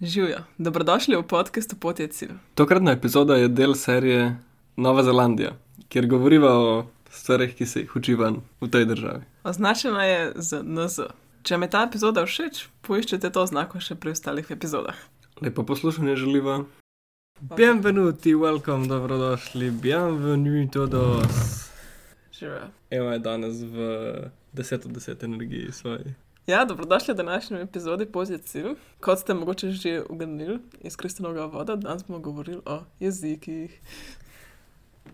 Živijo, dobrodošli v podkastu Pot je cilj. Tokratna epizoda je del serije Nova Zelandija, kjer govoriva o stvarih, ki se jih uči ven v tej državi. Označena je z NZ. Če vam je ta epizoda všeč, poiščite to znako še pri ostalih epizodah. Lepo poslušanje želiva. Benvenuti, welcome, dobrodošli, bienvenue todos. Živijo. Eva je danes v 10 od 10 energiji svoji. Ja, dobrodošli v današnji epizodi Pot je cilj. Kot ste mogoče že ugnili iz Kristinovega voda, danes bomo govorili o jezikih.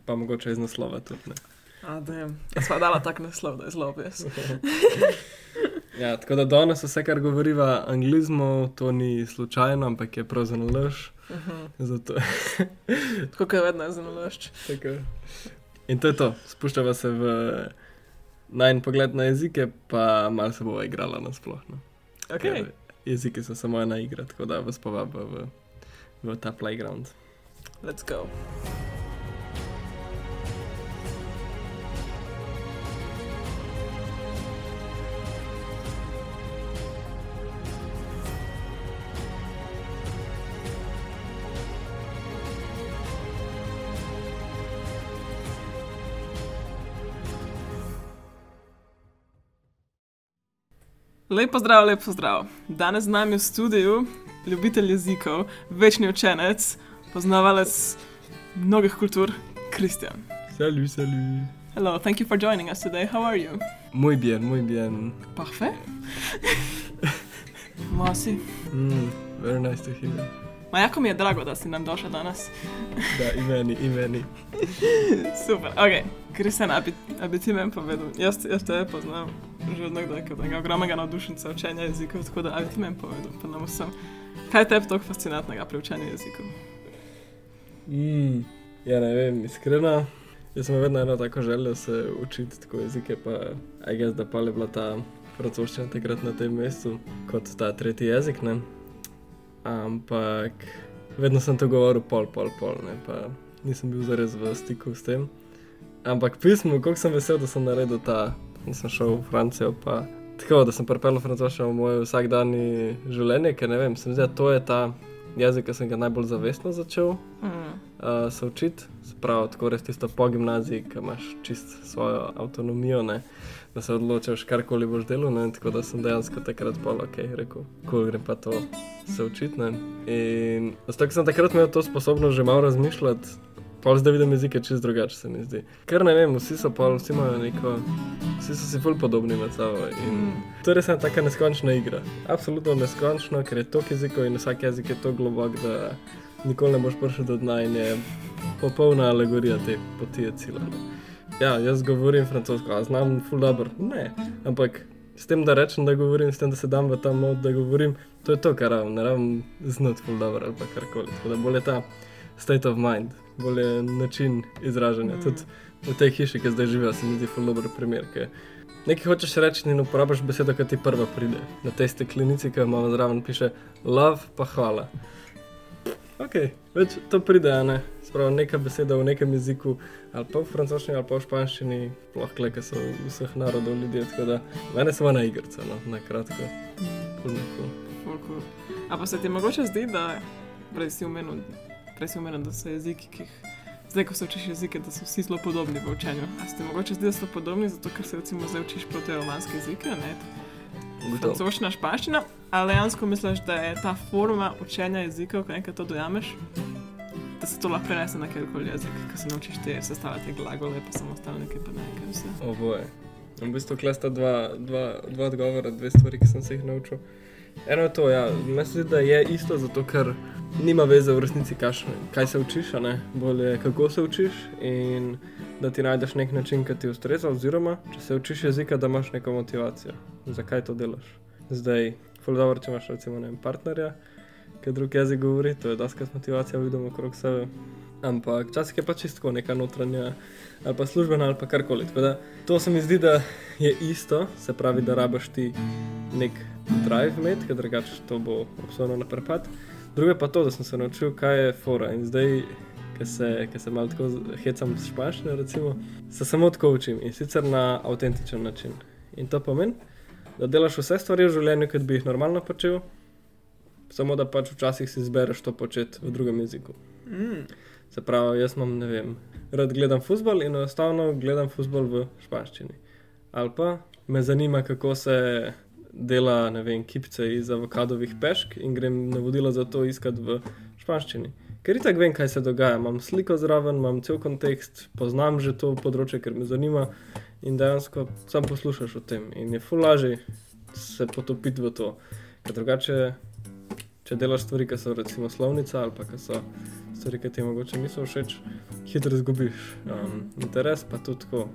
Pa mogoče iz naslova tudi. Ne? A, da. Sva dala tak naslov, da je zelo objes. Ja, tako da danes vse, kar govoriva anglizmov, to ni slučajno, ampak je prav za nalož. Zato Tako je vedno nalošč. Tako. In to je to, spuščava se v najn pogled na jezike, pa malo se bova igrala na splošno. Okay. Jeziki so samo ena igra, tako da vas povabim v, v ta playground. Let's go. Lepo zdrav, lepo zdrav. Danes z nami v studiu ljubitelj jezikov, večni učenec, poznavalec mnogih kultur, Kristjan. Salut, salut. Hello, thank you for joining us today. How are you? Muy bien, muy bien. Parfait. Masi. Mm, very nice to hear. Ma jako mi je drago, da si nam došel danes. Da, imeni, imeni. Super, ok. Kristjan, a bi, a bi ti meni povedal? Jaz, jaz te poznam že od nekdaj kot enega ogromnega navdušenca učenja jezikov, tako da a bi ti meni povedal, pa nam vsem. Kaj je tebi tako fascinantnega pri učenju jezikov? Mm, ja, ne vem, iskreno. Jaz sem vedno eno tako želel se učiti tako jezike, pa aj gess, da pa je bila ta francoščina takrat na tem mestu kot ta tretji jezik, ne. Ampak vedno sem to govoril pol, pol, pol, ne, pa nisem bil zares v stiku s tem. Ampak pismo, koliko sem vesel, da sem naredil ta, da sem šel v Francijo, pa tako, da sem pripeljal francoščino v moje vsakdanje življenje, ker ne vem, se mi zdi, da to je ta jezik, ki sem ga najbolj zavestno začel Mm. uh, se učiti, se pravi, tako res tisto po gimnaziji, ki imaš čist svojo avtonomijo, ne? da se odločiš, karkoli boš delal. Ne? Tako da sem dejansko takrat pol, ok, rekel, ko grem pa to se učiti. Ne? In zato, sem takrat imel to sposobnost že malo razmišljati. Pol zdaj vidim jezike čist drugače, se mi zdi. Ker ne vem, vsi so pol, vsi imajo neko, vsi so si bolj podobni med sabo. In Mm. to je res ena taka neskončna igra. Absolutno neskončno, ker je toliko jezikov in vsak jezik je tako globok, da nikoli ne boš prišel do dna in je popolna alegorija te poti je cila. Ja, jaz govorim francosko, a znam ful dobro. Ne, ampak s tem, da rečem, da govorim, s tem, da se dam v ta mod, da govorim, to je to, kar rabim. Ne rabim znati ful dobro ali pa karkoli. Tako da bolje ta state of mind, bolje način izražanja. Mm. Tudi v tej hiši, ki zdaj živijo, se mi zdi ful dober primer. Nekaj hočeš reči in uporabiš besedo, ki ti prva pride. Na tej steklenici, ki jo imamo zraven, piše love, pa hvala. Ok, več to pride, ne. Spravo neka beseda v nekem jeziku, ali pa v francoščini, ali pa v španščini, sploh kle, ki so vseh narodov ljudje. Tako da mene samo na igrico, no, na kratko. Ful mi kul. Ful cool. A pa se ti mogoče zdi, da prej si omenil, prej si omenil da so jeziki, ki jih zdaj, ko se učiš jezike, da so vsi zelo podobni v učenju. A se ti mogoče zdi, da so podobni, zato ker se recimo zdaj učiš proteromanske jezike, ne? Gotovo. Francoščina, španščina, ali dejansko misliš, da je ta forma učenja jezikov, ko enkrat to dojameš, da se to lahko prenese na kjerkoli jezik, ko se naučiš te sestavljati glagole, pa samo ostalnike, pa ne vem kaj vse. Oboje. V bistvu klesta dva, dva, dva odgovora, dve stvari, ki sem se jih naučil. Eno je to, ja, zdi, da je isto, zato ker nima veze v resnici, kaš, kaj se učiš, ne, bolje kako se učiš in da ti najdeš nek način, ki ti ustreza, oziroma če se učiš jezika, da imaš neko motivacijo, zakaj to delaš. Zdaj, dobro, če imaš recimo ne partnerja, ki drug jezik govori, to je daskrat motivacija, vidimo okrog sebe. Ampak včasih je pa čisto neka notranja ali pa službena ali pa karkoli. Tako da to se mi zdi, da je isto, se pravi, da rabaš ti nek drive imeti, ker drugače to bo obsojeno na prepad. Drugo pa to, da sem se naučil, kaj je fora. In zdaj, ki se, ki se malo tako hecam s španščino, recimo, se samo tako učim in sicer na avtentičen način. In to pomeni, da delaš vse stvari v življenju, kot bi jih normalno počel, samo da pač včasih si izbereš to početi v drugem jeziku. Mm. Se pravi, jaz imam, ne vem, rad gledam futbol in enostavno gledam futbol v španščini. Ali pa me zanima, kako se dela, vem, kipce iz avokadovih pešk in grem navodila za to iskati v španščini. Ker itak vem, kaj se dogaja, imam sliko zraven, imam cel kontekst, poznam že to področje, ker me zanima in dejansko sam poslušaš o tem in je fulaži se potopiti v to. Ker drugače, če delaš stvari, ki so recimo slovnica ali pa ki so stvari, ki ti mogoče niso všeč, hitro izgubiš um, interes, pa tudi tako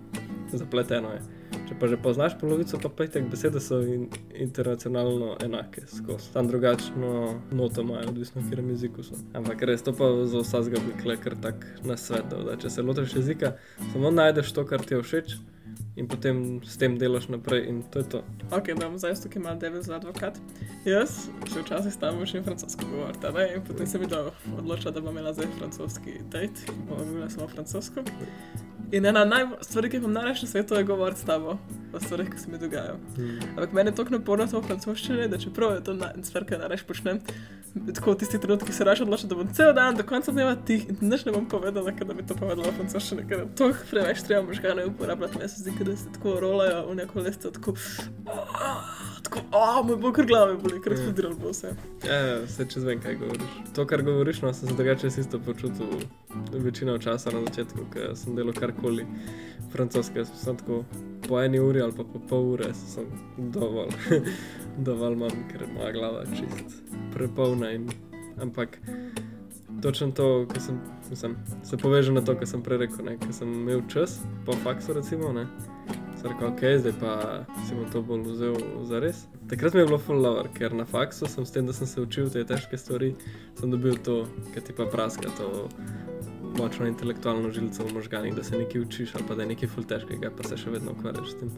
zapleteno je. Če pa že poznaš polovico, pa te besede so in, internacionalno enake, skozi tam drugačno noto imajo, odvisno v katerem jeziku so. Ampak res to pa za vsakega bi kar tak na svet, da če se lotiš jezika, samo najdeš to, kar ti je všeč. In potem s tem delaš naprej, in to je to. Ok, da bom zdaj tukaj mal devet za advokat. Jaz se včasih tam učim francosko govoriti, ne? in potem sem videl odločila, da bom imela zdaj francoski dejt, bom imela samo francosko. In ena najbolj stvari, ki jih imam najraje na svetu, je govoriti s tabo o stvarih, ki se mi dogajajo. Hmm. Ampak meni je tako naporno to v francoščini, da čeprav je to na, stvar, ki jo najraje počnem, tako v tistih trenutkih se raje odločim, da bom cel dan do konca dneva tih in nič ne bom povedala, ker da bi to povedala v francoščini, ker to preveč treba možgane uporabljati, meni se zdi, da se tako rolajo v neko lesto, tako, tako, oh, moj bog, ker glave boli, ker Ja. eksplodiralo bo vse. Ja, vse čez vem, kaj govoriš. To, kar govoriš, no, sem se drugače isto počutil večino časa na začetku, ker sem delal karkoli francoske, sem tako po eni uri ali pa po pol ure, sem dovolj, dovolj imam, ker je moja glava čist prepolna. In, ampak točno to, kar sem, mislim, se poveže na to, kar sem prej rekel, ker sem imel čas po faksu, recimo, ne. Sem rekel, ok, zdaj pa si bom to bolj vzel za res. Takrat mi je bilo full lover, ker na faksu sem s tem, da sem se učil te težke stvari, sem dobil to, kar ti pa praska, to močno intelektualno žilico v možganih, da se nekaj učiš ali pa da je nekaj full težkega, pa se še vedno ukvarjaš s tem.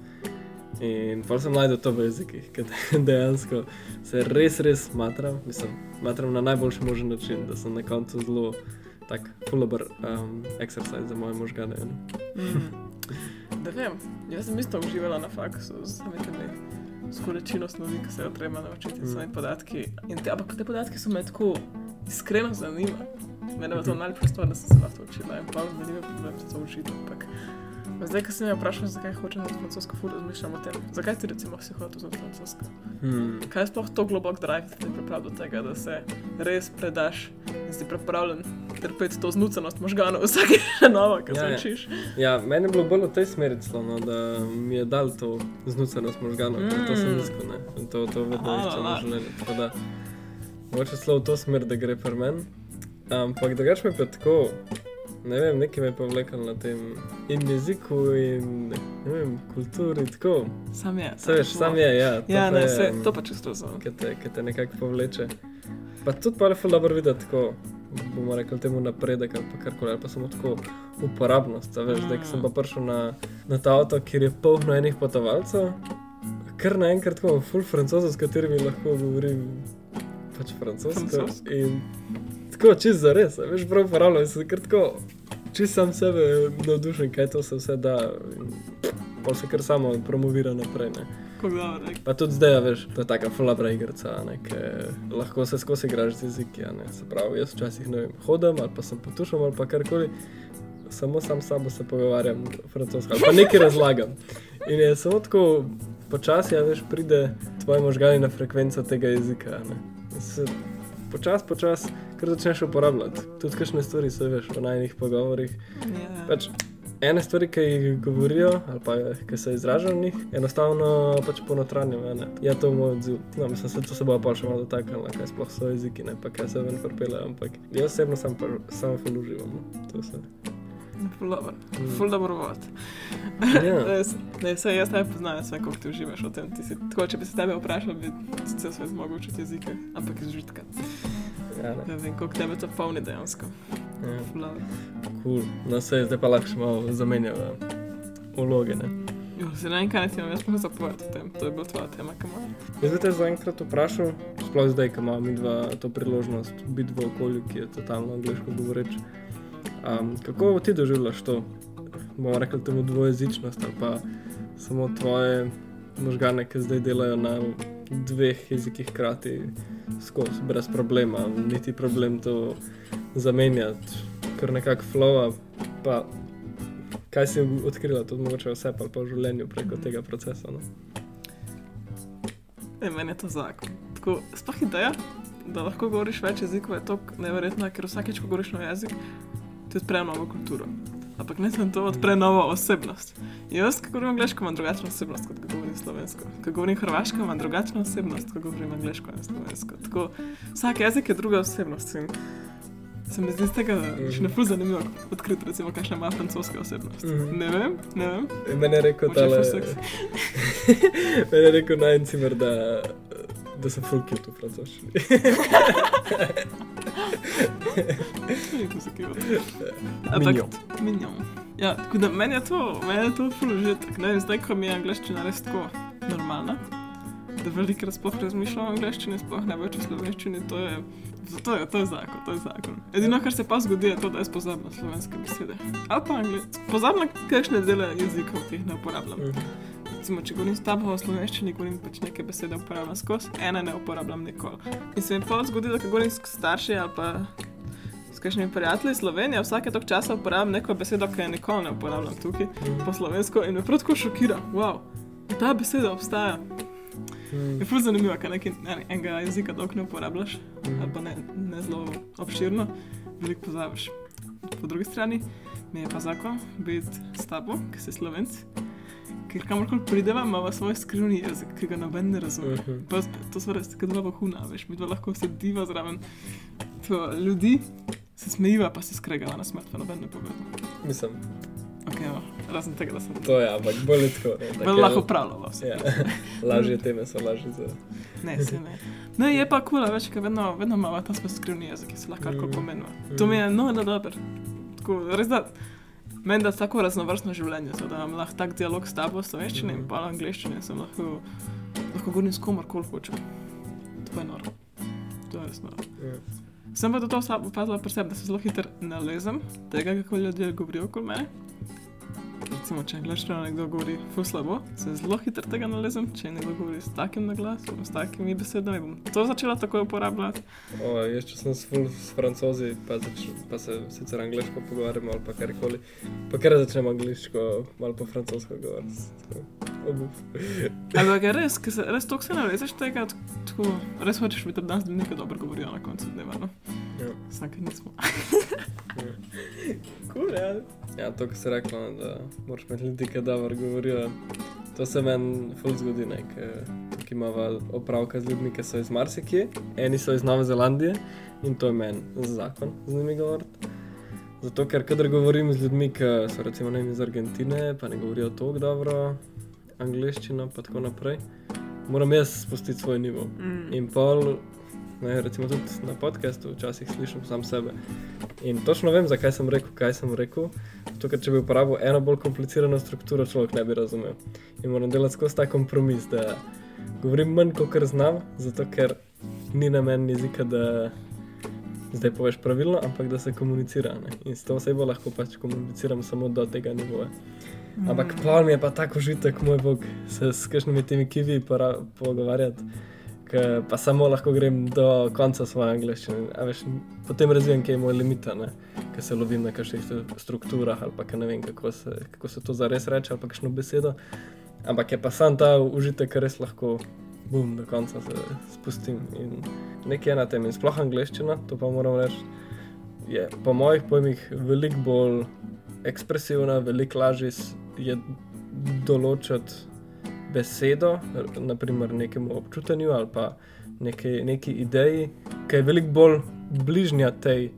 In pa sem najdel to v jezikih, ker dejansko se res, res matram, mislim, matram na najboljši možen način, da sem na koncu zelo tak full-over um, exercise za moje možgane. ne. Mm. Da vem, jaz sem isto uživala na faksu z temi s količino snovi, ki se jo treba naučiti, Mm. s svojimi podatki. Te, ampak te podatki so me tako iskreno zanima. Mene je to najlepša stvar, da sem se lahko učila in pa me ni problem se to učiti. Ampak pa zdaj, ko sem me vprašal, zakaj hočem znati francosko, ful razmišljam o tem. Zakaj ti recimo si hotel znati francosko? Hmm. Kaj je sploh to globok drive, da te pripravi do tega, da se res predaš in si pripravljen trpeti to znucenost možganov vsake novo, ki Ja, se ja. učiš? Ja, meni je bilo bolj v tej smeri celo, no, da mi je dal to znucenost možganov, ker to sem iskal, ne. In to, to vedno Ala, iščem v ala. življenju. Tako da, mogoče celo v to smer, da gre pri meni. Ampak drugače mi je pa tako, ne vem, nekaj me je pa vlekalo na tem in jeziku in ne vem, kulturi, tako. Sam je. Se veš, sam je, ja. to Ja, ne, je, se, um, to pa čisto razumem. ki te, ki te nekako povleče. Pa tudi pa je ful dobro videti tako, bomo rekli temu napredek ali pa karkoli, ali pa samo tako uporabnost. a Veš, zdaj, ko sem pa prišel na, na ta avto, kjer je polno enih potovalcev, kar naenkrat tako ful francozov, s katerimi lahko govorim pač francosko. Francosko. In tako čist za res, veš, prav uporabljam se kar tako. Čist sam sebe navdušen, kaj to se vse da. Pa se kar samo promovira naprej. Ne. Dobro? Pa tudi zdaj, a veš, to je taka fulabra igrica, ki lahko se skozi igraš z jeziki. Se pravi, jaz včasih ne vem, hodim ali pa sem potušam ali pa karkoli, samo sam s sabo se pogovarjam francosko ali pa nekaj razlagam. In je samo tako počasi, veš, pride tvoje možgani na frekvenco tega jezika. se Počasi, počasi, ker začneš uporabljati. Tudi kakšne stvari se veš v najnih pogovorih. Ja. Pač, ene stvari, ki jih govorijo, ali pa ki se izražajo v njih, enostavno pač ponotranjam. a ne. Je to moj odziv. No, mislim, se to se bo pa še malo dotaknilo, kaj sploh so jeziki, ne pa kaj se ven pripeljejo. Ampak jaz osebno sam, pa, sam ful uživam. No. To se. Ful dobro, ful dobro vod. Res, ne, saj jaz ne poznam, vse, koliko ti uživaš v tem. Si, tako, če bi se tebe vprašal, bi cel svet zmogel učiti jezike, ampak iz žitka. Ja, ne. Ne vem, koliko tebe to polni dejansko. Ja, cool. No, se zdaj pa lahko malo zamenjava vloge. Ne? Jo, se ne vem, kaj ti imam jaz sploh zapovedati o tem. To je bila tvoja tema, kam imam. Jaz bi te zaenkrat vprašal, sploh zdaj, ko imamo mi dva to priložnost biti v okolju, ki je totalno angliško govoreč. Um, kako ti doživljaš to, bomo rekli, temu dvojezičnost ali pa samo tvoje možgane, ki zdaj delajo na dveh jezikih hkrati skozi, brez problema, niti problem to zamenjati, kar nekako flowa. Pa kaj si odkrila, to mogoče vse pa v življenju preko tega procesa. No? E, meni je to zakon. Tako, sploh ideja, da lahko govoriš več jezikov, je tako neverjetna, ker vsakeč, ko govoriš nov jezik, ti odpre novo kulturo. Ampak ne samo to, odpre novo osebnost. Jaz, ko govorim angliško, imam drugačno osebnost, kot ko govorim slovensko. Ko govorim hrvaško, imam drugačno osebnost, kot govorim angliško in slovensko. Tako, vsak jezik je druga osebnost. In se mi zdi z tega še ne fuz zanimivo odkriti, recimo, kakšna ima francoska osebnost. Mhm. Ne vem, ne vem. Mene je rekel, Mogoče tale, ful seks. mene je rekel najcimer, da, da sem full cute v francoščini. Veliko se kje Ampak, minjom. Ja, tako da meni je to, meni je to ful užitek. Ne vem, zdaj, ko mi je angliščina res tako normalna, da velikrat sploh razmišljam o angliščini, sploh ne več o slovenščini, to je, to je, to je zakon, to je zakon. Edino, kar se pa zgodi, je to, da jaz pozabim slovenske besede. Ali pa angliščine. Pozabim kakšne dele jezikov, ki jih ne uporabljam. Recimo, če govorim s tabo o slovenščini, govorim pač neke besede uporabljam skozi, ene ne uporabljam nikoli. In se mi pa zgodi, da govorim s starši ali pa s kakšnimi prijatelji Slovenije, vsake tok časa uporabljam neko besedo, ki je nikoli ne uporabljam tukaj po slovensko in me prav tako šokira. Wow, ta beseda obstaja. Je prav zanimivo, kaj nekaj en, enega jezika dolgo ne uporabljaš, ali pa ne, ne zelo obširno, veliko pozabiš. Po drugi strani mi je pa zakon biti s tabo, ki si slovenc, ker kamorkoli prideva, ima svoj skrivni jezik, ki ga noben ne razume. Mhm. Pa, to so res tako dva vohuna, veš, mi dva lahko sediva zraven to ljudi, se smejiva, pa se skregava na smrt, pa noben ne pove. Mislim, Okay, no, razen tega, da sem to je, ampak bolj tako. Bolj lahko vse. Ja, lažje teme so lažje za. Ne, se ne. Ne, je pa kula, veš, ker vedno, vedno imamo ta svoj skrivni jezik, ki se lahko Mm. pomeniva. To mi je nujno dobro. Tako, res da, meni da tako raznovrstno življenje, so, da imam lahko tak dialog s tabo, slovenščini in pa angliščini, sem lahko, lahko govorim s komorkoli hočem. To je noro. To je res noro. Ja. Sem pa do toho opazila pri sebi, da se zelo hitro nalezem tega, kako ljudje govorijo okoli mene. Recimo, če angliščino nekdo govori ful slabo, se zelo hitro tega nalezem, če nekdo govori s takim naglasom, s takimi besedami, bom to začela tako uporabljati. O, jaz, če sem s, ful, s francozi, pa, zač, pa se sicer angliško pogovarjamo ali pa karkoli, pa kar začnem angliško, malo po francosko govoriti. Ampak res, se res toliko se nalezeš tega, tako res hočeš biti, da danes nekaj dobro govorijo na koncu dneva. No? Ja. Vsake nismo. Ja. Cool, ja. Ja, to, kar si rekla, no, da moraš imeti ljudi, ki dobro govorijo. To se meni ful zgodi, ne, ker tukaj imamo opravka z ljudmi, ki so iz Marsikje, eni so iz Nove Zelandije in to je meni zakon z njimi govoriti. Zato, ker kadar govorim z ljudmi, ki so recimo ne iz Argentine, pa ne govorijo tako dobro angliščino, pa tako naprej, moram jaz spustiti svoj nivo. Mm. In pol, ne, recimo tudi na podkastu, včasih slišim sam sebe. In točno vem, zakaj sem rekel, kaj sem rekel. Zato, ker če bi uporabil eno bolj komplicirano strukturo, človek ne bi razumel. In moram delati skozi ta kompromis, da govorim manj, kot znam, zato ker ni namen jezika, da zdaj poveš pravilno, ampak da se komunicira. Ne? In s to osebo lahko pač komuniciram samo do tega nivoja. Ampak pol mi je pa tako užitek, moj bog, se s kakšnimi temi kivi pogovarjati. Pa samo lahko grem do konca svoje angliščine. A Veš, potem razvijem, kje je moj limit, ker se lovim na kakšnih stru- strukturah ali pa ne vem, kako se, kako se to zares reče ali kakšno besedo. Ampak je pa sam ta užitek, ker res lahko bum, do konca se spustim. In nekaj je na tem, in sploh angliščina, to pa moram reči, je po mojih pojmih veliko bolj ekspresivna, veliko lažje je določiti besedo, naprimer nekemu občutenju ali pa neki, neki ideji, ki je veliko bolj bližnja tej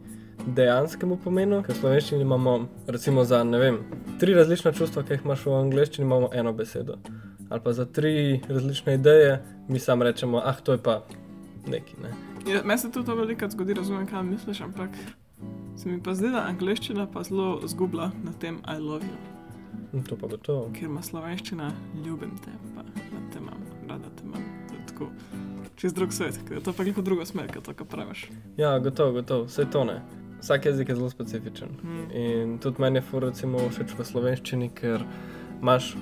dejanskemu pomenu. Ker v slovenščini imamo, recimo, za ne vem, tri različna čustva, ki jih imaš v angleščini, imamo eno besedo. Ali pa za tri različne ideje, mi sam rečemo, ah, to je pa neki. Ne? Ja, Meni se tudi to veliko zgodi, razumem, kaj misliš, ampak se mi pa zdi, da angliščina pa zelo zgublja na tem I love you, to pa gotovo. ker ima slovenščina ljubim te, pa rad te imam, rada te imam. To je tako čez drug svet, ker to pa je kot druga smer, kot to, kar praviš. Ja, gotovo, gotovo, vse to ne. Vsak jezik je zelo specifičen. Mm. In tudi meni je recimo, všeč v slovenščini, ker imaš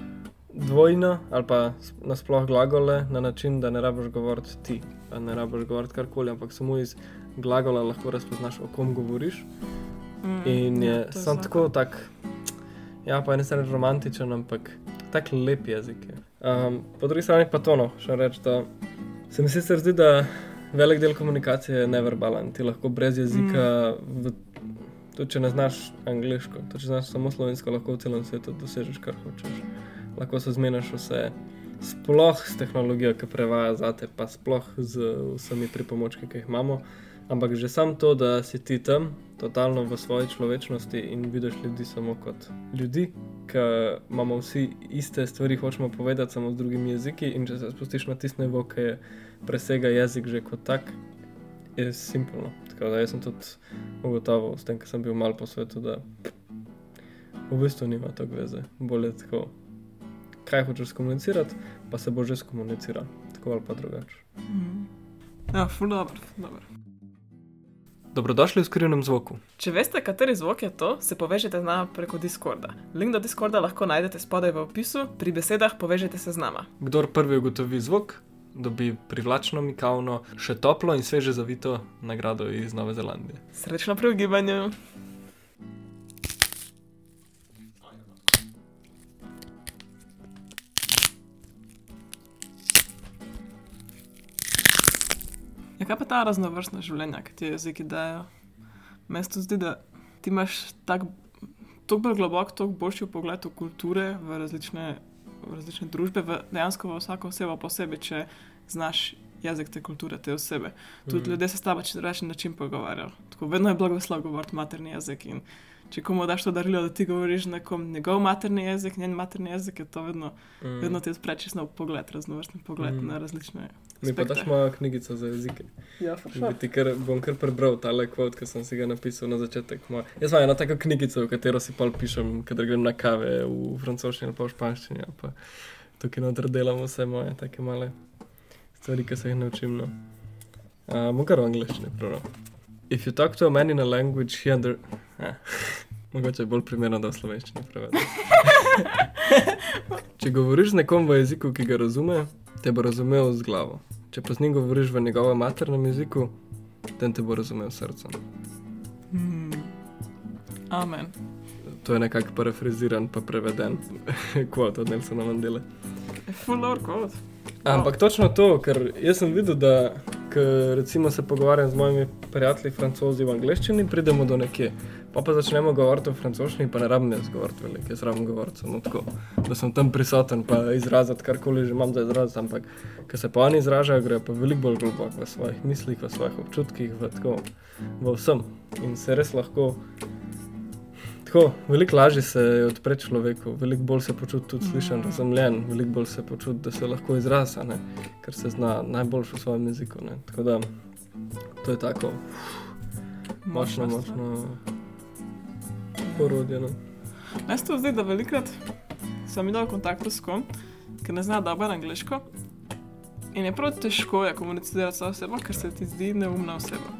dvojno ali pa nasploh glagole na način, da ne rabiš govoriti ti, da ne rabiš govoriti karkoli, ampak samo iz glagola lahko razpoznaš, o kom govoriš. Mm, In je ja, to sam zakon. tako tak, ja, po eni strani romantičen, ampak tak lep jezik je. Um, po drugi strani pa to, no, še reči, da se mi sicer zdi, da velik del komunikacije je neverbalen. Ti lahko brez jezika, mm. v, tudi če ne znaš angliško, tudi če znaš samo slovensko, lahko v celem svetu dosežeš, kar hočeš. Lahko se zmeniš vse. Sploh s tehnologijo, ki prevaja zate, pa sploh z vsemi pripomočki, ki jih imamo. Ampak že sam to, da si ti tam, totalno v svoji človečnosti in vidiš ljudi samo kot ljudi, ki imamo vsi iste stvari, hočemo povedati samo z drugimi jeziki. In če se spustiš na tisto nivo, ki je presega jezik že kot tak, je simpelno. Tako da sem tudi ugotovil, s tem, ker sem bil mal po svetu, da v bistvu nima tako veze. Bolje tako, kaj hočeš skomunicirati, pa se bo že skomuniciral, tako ali pa drugače. Mm. Ja, ful dobro, dobro. Dobrodošli v skrivnem zvoku. Če veste, kateri zvok je to, se povežite z nama preko Discorda. Link do Discorda lahko najdete spodaj v opisu, pri besedah povežite se z nama. Kdor prvi ugotovi zvok, dobi privlačno, mikavno, še toplo in sveže zavito nagrado iz Nove Zelandije. Srečno pri ugibanju. Ja, kaj pa ta raznovrstna življenja, ki ti jeziki dajo? Meni se to zdi, da ti imaš tako bolj globok, tako boljši pogled v kulture, v različne, v različne družbe, v dejansko v vsako osebo posebej, če znaš jezik te kulture, te osebe. Tudi mm. ljudje se s tabo čez drugačen način pogovarjajo. Tako vedno je blagoslov govoriti materni jezik. In če komu daš to darilo, da ti govoriš nekom njegov materni jezik, njen materni jezik, je to vedno, mm. vedno ti odpre čisto nov pogled, raznovrsten pogled mm. na različne. Mi pa daš mojo knjigico za jezike. Ja, Bi ti Kar, bom kar prebral tale kvot, ki sem si ga napisal na začetek. Moja. Jaz imam eno tako knjigico, v katero si pol pišem, kadar grem na kave v francoščini ali pa v španščini. ali Pa tukaj noter delam vse moje take male stvari, ki se jih naučim. No. Uh, bom kar v angleščini prebral. If you talk to a man in a language, he under... Eh. Mogoče je bolj primerno, da v slovenščini prevedem. Če govoriš z nekom v jeziku, ki ga razume, te bo razumel z glavo. Če pa z njim govoriš v njegovem maternem jeziku, ten te bo razumel s srcem. Hmm. Amen. To je nekako parafraziran, pa preveden kvot od Nelsona Mandele. Je full or god. Ampak točno to, ker jaz sem videl, da ko recimo se pogovarjam z mojimi prijatelji francozi v angleščini, pridemo do nekje. Pa pa začnemo govoriti v francoščini, pa ne rabim jaz govoriti veliko, jaz rabim govoriti samo tako, da sem tam prisoten, pa izraziti karkoli že imam za izraziti, ampak ko se pa oni izražajo, grejo pa veliko bolj globoko v svojih mislih, v svojih občutkih, v, tako, v vsem. In se res lahko, tako, veliko lažje se odpre človeku, veliko bolj se počuti tudi slišan, razumljen, veliko bolj se počuti, da se lahko izraza, ne, ker se zna najboljš v svojem jeziku. Ne. Tako da to je tako močno, stvar. močno orodje. No. Meni se zdi, da velikrat sem imel v kontaktu s kom, ki ne zna dobro angliško. In je prav težko je komunicirati s osebo, ker se ti zdi neumna oseba.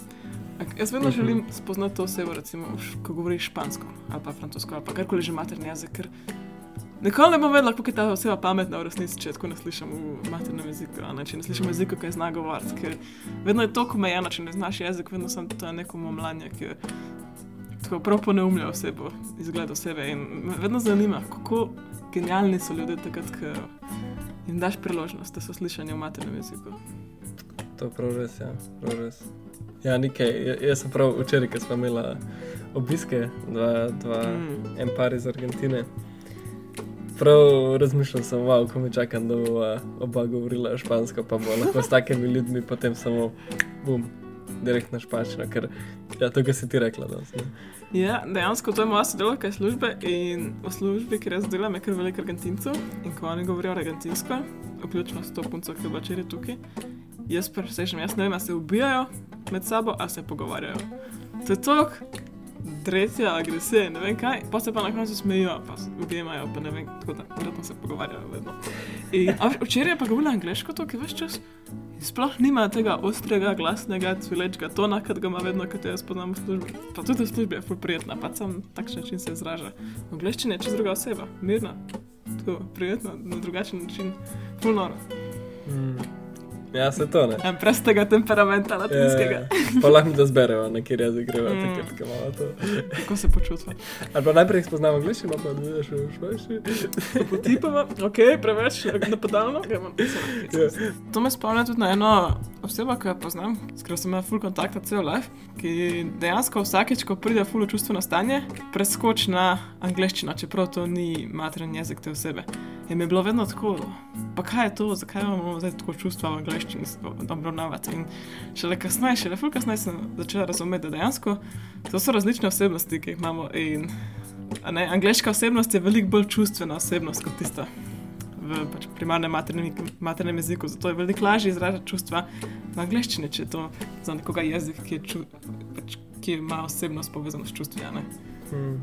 Ak- Jaz vedno Mhm. želim spoznati to osebo, recimo, ko govori špansko ali pa francosko ali pa karkoli že materni jezik. Ker nikoli ne bom vedela, kako je ta oseba pametna v resnici, če tako ne slišim v maternem jeziku, ne, če ne slišim jeziku, ki je zna govoriti. Ker vedno je to omejeno, če ne znaš jezik, vedno sem to neko momlanje, ki je tako prav poneumlja osebo, izgled osebe. In me vedno zanima, kako genialni so ljudje takrat, ko jim daš priložnost, da so slišani v maternem jeziku. To je prav res, ja, prav res. Ja, nekaj. Ja- Jaz sem prav včeraj, ko smo imeli obiske, dva, dva Mm. en par iz Argentine. Prav razmišljal sem, wow, ko mi čakam, da bo oba govorila špansko, pa bo lahko s takimi ljudmi potem samo bum, direkt na španščino, ker ja, to, kar si ti rekla. Danes, ne. Ja, dejansko to je moja sodelavka iz službe in v službi, kjer jaz delam, je kar veliko argentincev in ko oni govorijo argentinsko, vključno s to punco, ki je bila včeraj tukaj, jaz presežem, jaz ne vem, ali se ubijajo med sabo, ali se pogovarjajo. To je tok, dretja, agresija, ne vem kaj, pa se pa na koncu smejijo, pa se objemajo, pa ne vem, tako da verjetno se pogovarjajo vedno. In, včeraj pa govorila angliško, to, ki veš čas. Sploh nima tega ostrega, glasnega, cvilečega tona, kot ga ima vedno, kot jaz poznam v službi. Pa tudi v službi je prijetna, pa sam takšen način se izraža. V angleščini je čez druga oseba, mirna. tako prijetno, na drugačen način, full noro. Mm. Ja, se to ne. En brez tega temperamenta latinskega. Ja, pa lahko da zberejo, na kjer jezik greva, Mm. takrat, ko imamo to. Kako se počutva? Ali pa najprej spoznamo angliščino, pa vidiš v španščini. Potipava, ok, preveč napadalno. Ja. To me spomni tudi na eno osebo, ki jo poznam, s katero sem imel full kontakta cel life, ki dejansko vsakeč, ko pride full čustveno stanje, preskoči na angliščino, čeprav to ni materni jezik te osebe. In mi je bilo vedno tako, pa kaj je to, zakaj imamo zdaj tako čustva v angliščini s- obravnavati. In šele kasneje, šele full kasneje sem začela razumeti, da dejansko to so različne osebnosti, ki jih imamo. In, ne, angliška osebnost je veliko bolj čustvena osebnost kot tista v pač primarnem maternem, maternem jeziku, zato je veliko lažje izražati čustva v angleščini, če je to za nekoga jezik, ki, je ču, pač, ki ima osebnost povezano s čustvi. Hmm.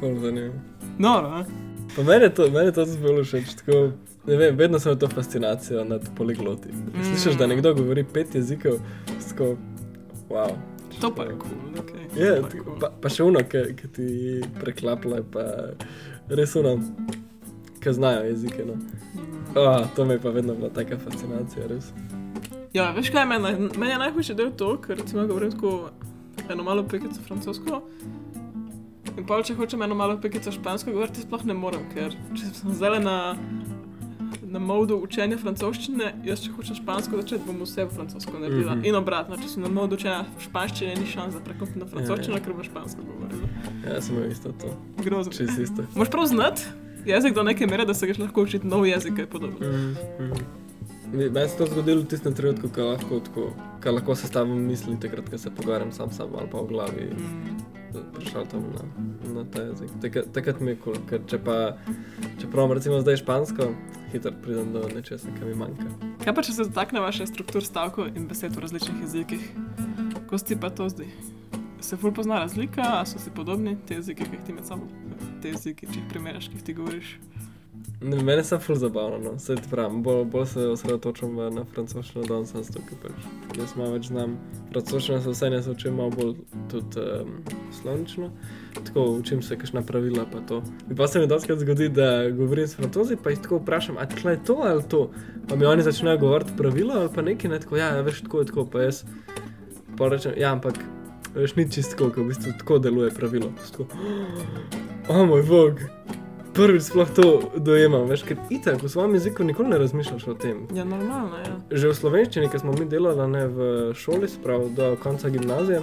Zanimivo. Noro, a? Pa meni je to, meni je to zelo všeč. Tako, ne vem, vedno sem imel to fascinacijo nad poligloti. Mm. Slišiš, da nekdo govori pet jezikov, tako, wow. to pa je kul. Cool, okay. Ja, To pa je cool. pa, pa še uno, ki ti preklaplja, pa res uno, ki znajo jezike. No. Oh, to mi je pa vedno bila taka fascinacija, res. Ja, veš kaj, meni, meni je najhujši del to, ker recimo govorim tako eno malo pekico francosko. In pa če hočem eno malo pekico špansko govoriti, sploh ne morem, ker če sem zdaj na, na modu učenja francoščine, jaz če hočem špansko začeti, bom vse v francosko naredila. Mm -hmm. In obratno, če sem na modu učenja španščine, ni šans, da preklopim na francoščino, Ja, ja. ker bom špansko govorila. Ja, sem imel isto to. Grozno. Čez isto. Moš prav znati jezik do neke mere, da se gaš lahko učiti nov jezik, kaj je podobno. Mm, mm. Meni se to zgodilo v tistem trenutku, ko lahko, tako, ko lahko sestavim misli, takrat, ko se pogovarjam sam sam ali pa v glavi. Mm. Prišel tam na, na ta jezik. Takrat, takrat mi je kul, cool, ker če pa, če pravim recimo zdaj špansko, hitro pridem do nečesa, kar mi manjka. Kaj pa če se dotakneva še struktur stavkov in besed v različnih jezikih? Kako si pa to zdaj? Se ful pozna razlika, a so si podobni te jezike, ki jih ti med sabo, te jezike, če jih primerjaš, ki jih ti govoriš? Ne, mene je ful zabavno, no. se ti pravim, bolj, bolj se osredotočam na francoščino danes, sem tukaj pač. Jaz malo več znam francoščino, se vse ne učim malo bolj tudi um, slovnično. Tako učim se kakšna pravila pa to. In pa se mi doskrat zgodi, da govorim s francozi, pa jih tako vprašam, a tle je to ali to? Pa mi oni začnejo govoriti pravila ali pa nekaj, ne tako, ja, ja, veš, tako je tako, pa jaz pa rečem, ja, ampak veš, ni čisto tako, ko v bistvu tako deluje pravilo. Tako, o moj bog, prvič sploh to dojemam, veš, ker itak v svojem jeziku nikoli ne razmišljaš o tem. Ja, normalno, ja. Že v slovenščini, ki smo mi delali ne, v šoli, sprav do konca gimnazije,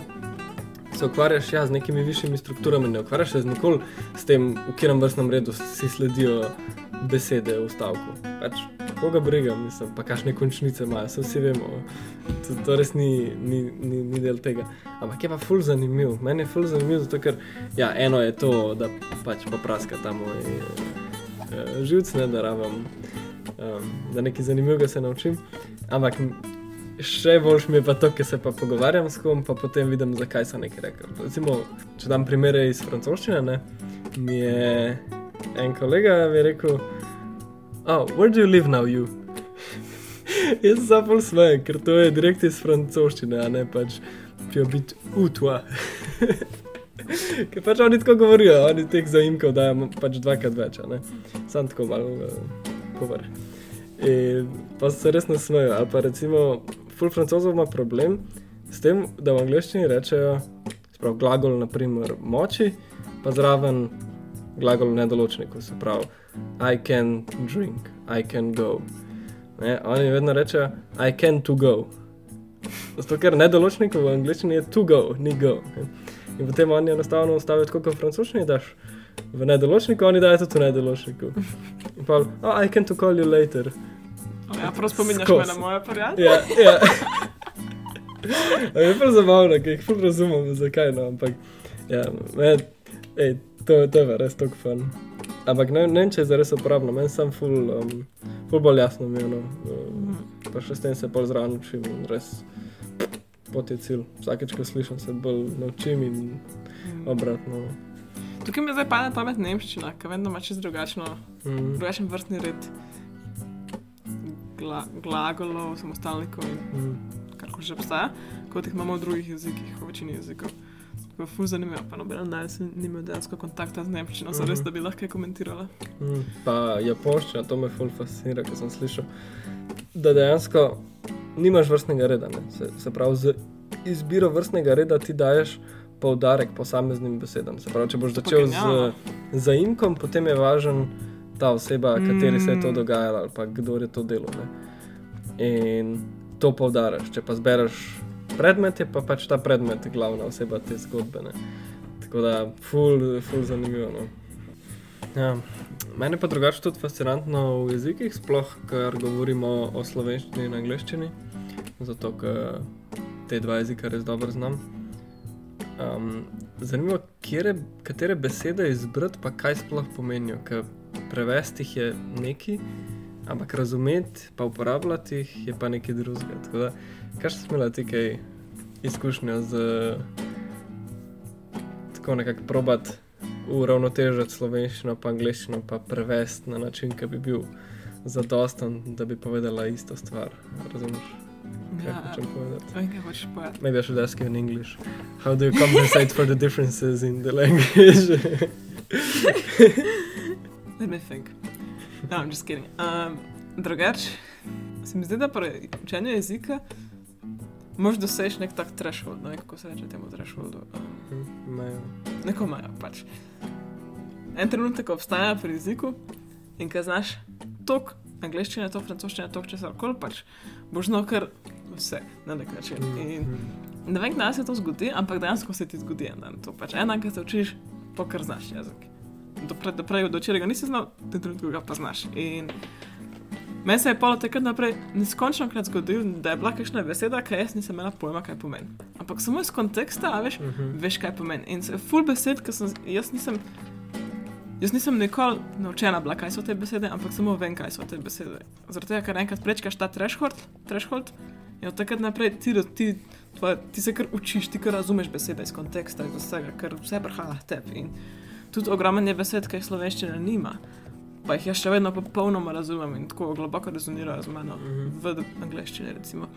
se ukvarjaš ja, z nekimi višjimi strukturami, ne ukvarjaš se z nikoli s tem, v katerem vrstnem redu si sledijo besede v stavku. Pač, koga briga, mislim, pa kakšne končnice imajo, se vsi vemo. To, to res ni, ni, ni, ni del tega. Ampak je pa ful zanimiv. Meni je ful zanimiv, zato ker ja, eno je to, da pač popraska ta moj uh, živc, ne da rabim, um, da nekaj zanimivega se naučim. Ampak še boljš mi je pa to, ker se pa pogovarjam s kom, pa potem vidim, zakaj so nekaj rekli. Recimo, če dam primere iz francoščine, ne, mi je en kolega mi je rekel, oh, where do you live now, you? Jaz sem zapol smejem, ker to je direkt iz francoščine, a ne pač pijo biti utva. Ker pač oni tako govorijo, oni teh zaimkov dajo pač dvakrat več, a ne. Sam tako malo uh, povrh. In pa se res ne smejo. Ali pa recimo, ful francozov ima problem s tem, da v angleščini rečejo, sprav glagol, naprimer, moči, pa zraven glagol v nedoločniku, se pravi, I can drink, I can go. Ne, oni vedno rečejo, I can to go. Zato, ker nedoločnik v angleščini je to go, ni go. Ne. In potem oni enostavno ustavijo tako, kot v francoščini daš. V nedoločniku, oni dajo tudi v nedoločniku. In pa, oh, I can to call you later. O, ja, prav spominjaš me na moje prijatelje. Ja, ja. Je prav zabavno, ker jih ful razumem, zakaj no, ampak ja, me, ej, to, to je res tok fun. Ampak ne, ne vem, če je zares uporabno, meni sem ful, um, ful bolj jasno mi je, no. Um, pa še s tem se bolj zraven učim in res pot je cilj. Vsakeč, ko slišim, se bolj naučim in obratno. Tukaj mi zdaj pade na pamet nemščina, ki vem, da ima čisto drugačno, Mm, drugačen vrstni red gla, glagolov, samostalnikov in mm, kar že obstaja, kot jih imamo v drugih jezikih, v večini jezikov. Tako fuz zanimivo, pa noben dan se ni imel dejansko kontakta z Nemčijo, so res, Mhm. da bi lahko komentirala. Mm, Pa japonščina, to me ful fascinira, ko sem slišal, da dejansko nimaš vrstnega reda. Ne? Se, se pravi, z izbiro vrstnega reda ti daješ poudarek posameznim besedam. Se pravi, če boš začel z zaimkom, potem je važen ta oseba, kateri se je to Mm. dogajalo ali pa kdo je to delo. Ne? In to poudariš. Če pa zbereš predmet, je pa pač ta predmet glavna oseba te zgodbe. Ne? Tako da, ful, ful zanimivo. No? Ja. Mene pa drugače tudi fascinantno v jezikih, sploh ker govorimo o slovenščini in angliščini, zato ker te dva jezika res dobro znam. Um, zanimivo, kjere, katere besede izbrati, pa kaj sploh pomenijo, ker prevesti jih je neki, ampak razumeti pa uporabljati jih je pa nekaj drugega. Tako da, kaj si smela ti kaj izkušnja z tako nekako probati uravnotežiti slovenščino pa angliščino, pa prevesti na način, ki bi bil zadosten, da bi povedala isto stvar. Razumeš, kaj Ja, hočem povedati? vem, kaj hočeš povedati. Maybe I should ask you in English. How do you compensate for the differences in the language? Let me think. No, I'm just kidding. Um, drugač, se mi zdi, da pri učenju jezika možeš doseči nek tak threshold, ne vem, kako se reče temu thresholdu. Um, Imajo. neko majo pač. En trenutek obstaja pri jeziku in ko znaš tok angliščine, tok francoščine, tok česar koli pač, boš znal kar vse na nek način. In ne vem, kdaj se to zgodi, ampak dejansko se ti zgodi en dan. To pač ena, ki se učiš, to kar znaš jezik. Do, pre, do prej, do včeraj ga nisi znal, do trenutka ga pa znaš. In meni se je polo takrat naprej neskončno krat zgodil, da je bila kakšna beseda, ki jaz nisem imela pojma, kaj pomeni. Ampak samo iz konteksta, a veš, Mhm. veš, kaj pomeni. In se- full besed, ki sem jaz nisem. Jaz nisem nikoli naučena bila, kaj so te besede, ampak samo vem, kaj so te besede. Zaradi tega, ker enkrat prečkaš ta threshold, threshold in od takrat naprej ti, ti, tvoje, ti se kar učiš, ti kar razumeš besede iz konteksta, iz vsega, ker vse prihaja v tebi. In tudi ogromno je besed, ki jih slovenščina nima, pa jih jaz še vedno popolnoma razumem in tako globoko rezonirajo z mano Mhm. v angleščini. Recimo.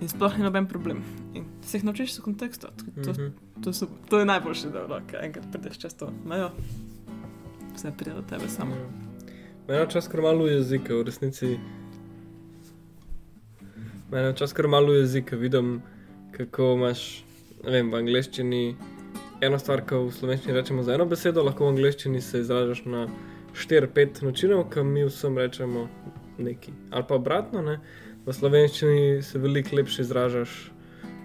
In sploh ni noben problem. In se jih naučiš iz konteksta. To, Mhm. To, so, to je najboljše, da lahko enkrat prideš čez to mejo. Vse pride do tebe samo. Mene včasih kar malo jezika, v resnici. Mene včasih kar malo jezika, vidim, kako imaš, vem, v angleščini eno stvar, ko v slovenščini rečemo za eno besedo, lahko v angleščini se izražaš na 4-5 načinov, ki mi vsem rečemo neki. Ali pa obratno, ne? v slovenščini se veliko lepše izražaš.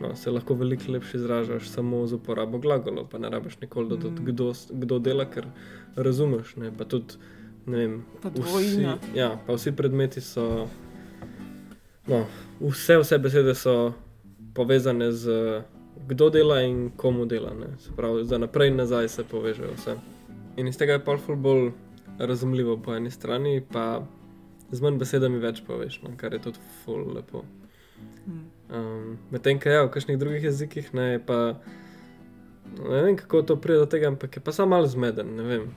No, se lahko veliko lepše izražaš samo z uporabo glagolov, pa ne rabiš nikoli dodati, Mm. kdo, kdo dela, ker razumeš. Ne? Pa tudi, ne vem, Pa vsi, ja, pa vsi predmeti so. No, vse, vse besede so povezane z kdo dela in komu dela. Ne? Se pravi, za naprej in nazaj se povežejo vse. In iz tega je pa bolj razumljivo po eni strani, pa z manj besedami več poveš, no? kar je tudi ful lepo. Mm. Um, Medtem, ko je v kakšnih drugih jezikih, ne, je pa ne vem, kako to pride do tega, ampak je pa samo malo zmeden. ne vem.